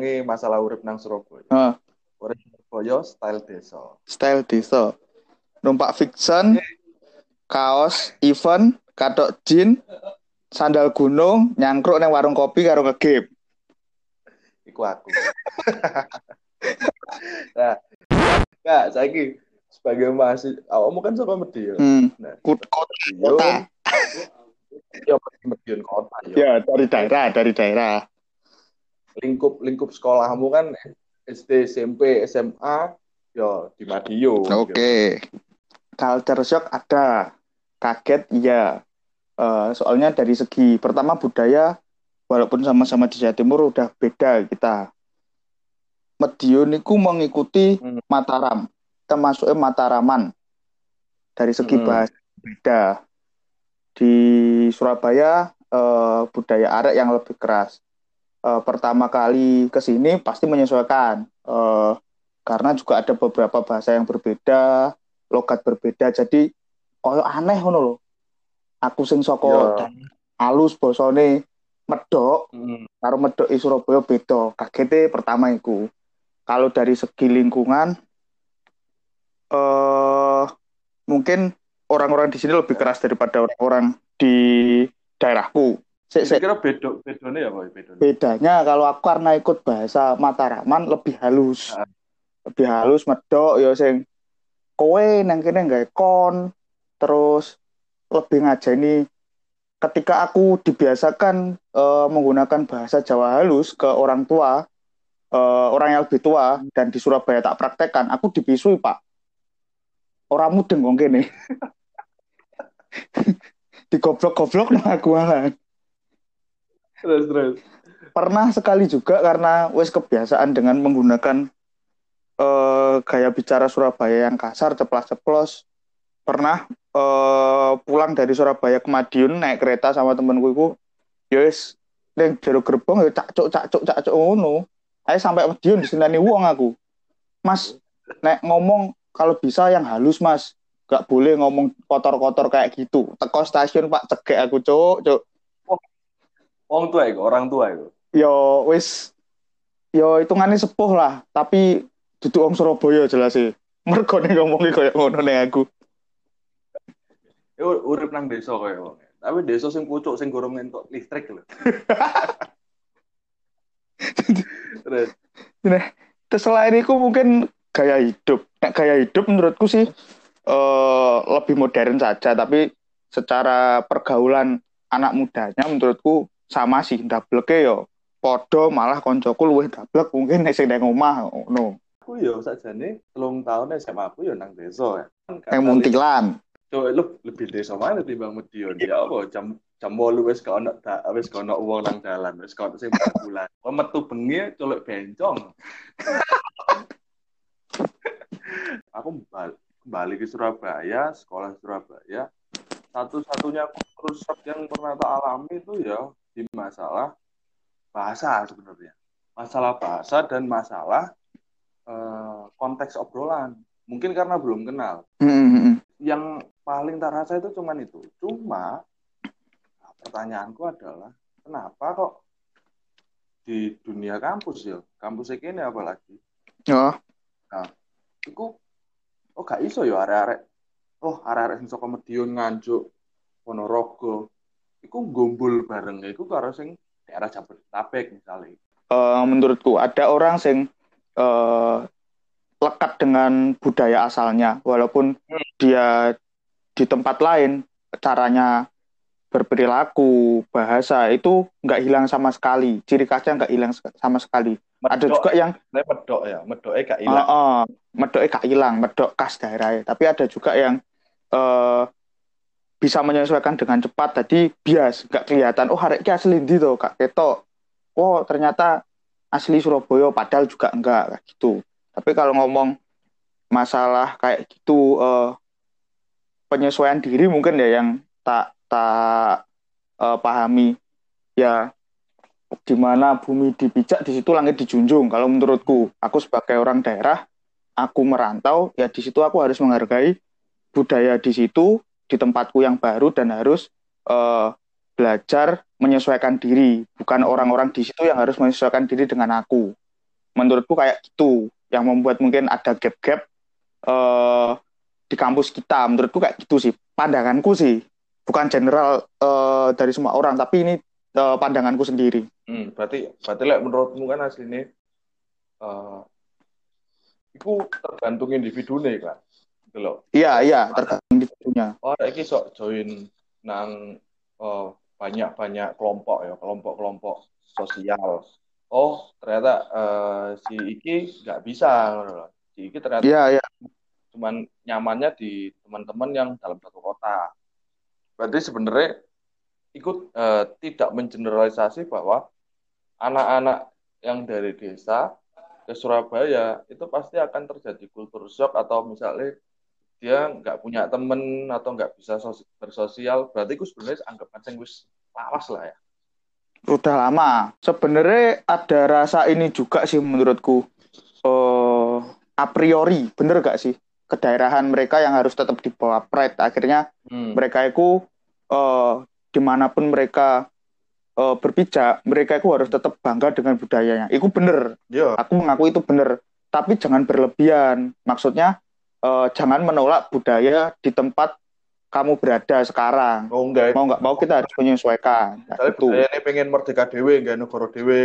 ngomongin masalah urip nang Surabaya. Heeh. Urip Surabaya style desa. Style desa. Numpak fiction, kaos, event, katok jin, sandal gunung, nyangkruk nang warung kopi karo ngegame. Iku aku. nah, Kak, saiki sebagai mahasiswa, awakmu kan saka Medion. Hmm. Nah, Kut- kota. Medion, ya Medion kota. Ya, dari daerah, dari daerah. Lingkup lingkup sekolahmu kan SD, SMP, SMA, ya di Madiun. Oke. Culture shock ada. Kaget iya. Eh, soalnya dari segi pertama budaya walaupun sama-sama di Jawa Timur udah beda kita. Medion itu mengikuti Hmm. Mataram. Kita masuknya Mataraman. Dari segi Hmm. bahasa beda. Di Surabaya eh, budaya arek yang lebih keras. Eh, pertama kali ke sini pasti menyesuaikan. Eh, karena juga ada beberapa bahasa yang berbeda, logat berbeda. Jadi koyo aneh ngono lho. Aku sing saka daerah halus basane medok Hmm. karo medok di Surabaya beda. Kagete pertama iku. Kalau dari segi lingkungan eh mungkin orang-orang di sini lebih keras daripada orang-orang di daerahku. Sik, sik. Kira bedo bedone ya, Boy? Bedone. Bedanya kalau aku karena ikut bahasa Mataraman lebih halus. Ah. Lebih halus medok ya sing kowe nang kene nggawe kon terus lebih ngajeni ketika aku dibiasakan eh, menggunakan bahasa Jawa halus ke orang tua eh, orang yang lebih tua dan di Surabaya tak praktekkan aku dibisui Pak orang mudeng wong kene digoblok-goblok nang aku malah Terus terus. pernah sekali juga karena wes kebiasaan dengan menggunakan eh, gaya bicara Surabaya yang kasar, ceplas-ceplos. Pernah eh, pulang dari Surabaya ke Madiun naik kereta sama temenku itu, yes, neng jero gerbong ya cakcuk cakcuk cakcuk ngono. Ayo sampai Madiun disenani wong aku. Mas, nek ngomong kalau bisa yang halus mas, gak boleh ngomong kotor-kotor kayak gitu. Teko stasiun pak cegek aku cuk, cuk. Wong tua iku, orang tua iku. yo wis yo hitungannya sepuh lah tapi duduk wong Surabaya jelas sih mergo nih ngomongnya kayak ngono nih aku Iku urip nang desa kaya wong. Tapi desa sing pucuk sing gorong entuk listrik lho. Terus terus selain itu mungkin gaya hidup Nek gaya hidup menurutku sih eh, lebih modern saja tapi secara pergaulan anak mudanya menurutku sama sih ndableke yo podo malah koncoku luwih dablek mungkin nek sing nang omah ngono aku yo sakjane telung tahun SMA aku yo nang desa ya. yang muntilan Coba lu lebih desa mana timbang Medion ya apa jam jam 8 wis gak ono da- wis gak ono wong nang dalan wis gak ono sing bulan. Kok metu bengi colok bencong. aku bal- kembali ke Surabaya, sekolah Surabaya. Satu-satunya kultur shock yang pernah tak alami itu ya di masalah bahasa sebenarnya. Masalah bahasa dan masalah eh, konteks obrolan. Mungkin karena belum kenal Hmm, hmm, hmm. yang paling tak rasa itu cuman itu. Cuma nah, pertanyaanku adalah kenapa kok di dunia kampus ya, kampus ini apalagi, oh itu oh gak iso ya arek-arek, oh arek-arek sing saka Medion nganjuk Ponorogo, iku gombol bareng iku karo sing daerah Jabodetabek misalnya. eh, menurutku ada orang sing eh, lekat dengan budaya asalnya walaupun dia di tempat lain caranya berperilaku bahasa itu nggak hilang sama sekali. Ciri khasnya nggak hilang sama sekali. Ada Medok, juga yang medok ya, medoknya gak eh, hilang. eh, medoknya gak hilang medok khas daerahnya tapi ada juga yang eh, bisa menyesuaikan dengan cepat. Tadi bias nggak kelihatan. Oh hari ini asli ndi tuh kak ketok. Oh ternyata asli Surabaya padahal juga enggak kayak gitu. Tapi kalau ngomong masalah kayak gitu eh, penyesuaian diri mungkin ya yang tak tak eh, pahami. Ya di mana bumi dipijak di situ langit dijunjung. Kalau menurutku aku sebagai orang daerah aku merantau ya di situ aku harus menghargai budaya di situ di tempatku yang baru dan harus eh, belajar menyesuaikan diri. Bukan orang-orang di situ yang harus menyesuaikan diri dengan aku. Menurutku kayak gitu yang membuat mungkin ada gap-gap uh, di kampus kita. Menurutku kayak gitu sih pandanganku sih. Bukan general uh, dari semua orang tapi ini uh, pandanganku sendiri. Hmm, berarti berarti like, menurutmu kan aslinya uh, itu tergantung individu nih kan gitu iya iya tergantung individunya oh ini sok join nang uh, banyak-banyak kelompok ya kelompok-kelompok sosial. Oh ternyata uh, si Iki nggak bisa si Iki ternyata iya iya. cuman nyamannya di teman-teman yang dalam satu kota. Berarti sebenarnya ikut uh, tidak mengeneralisasi bahwa anak-anak yang dari desa ke Surabaya itu pasti akan terjadi kultur shock atau misalnya dia nggak punya temen atau nggak bisa bersosial berarti itu sebenarnya anggap aja wis lawas lah ya. Udah lama. Sebenarnya ada rasa ini juga sih menurutku. Uh, a priori bener gak sih? Kedaerahan mereka yang harus tetap di bawah pride. Akhirnya hmm. mereka itu uh, di mana pun mereka uh, berpijak mereka itu harus tetap bangga dengan budayanya. Itu bener. Yeah. aku mengaku itu bener. Tapi jangan berlebihan. Maksudnya uh, jangan menolak budaya di tempat kamu berada sekarang oh, enggak. mau nggak mau kita harus menyesuaikan nah, itu ini pengen merdeka dewe enggak negara dewe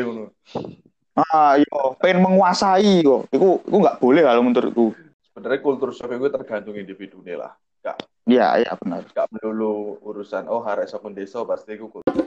ah yo pengen menguasai kok itu itu nggak boleh kalau menurutku sebenarnya kultur shock itu tergantung individu nih lah. Iya, iya benar. Gak melulu urusan, oh hari sokun desa pasti itu kultur.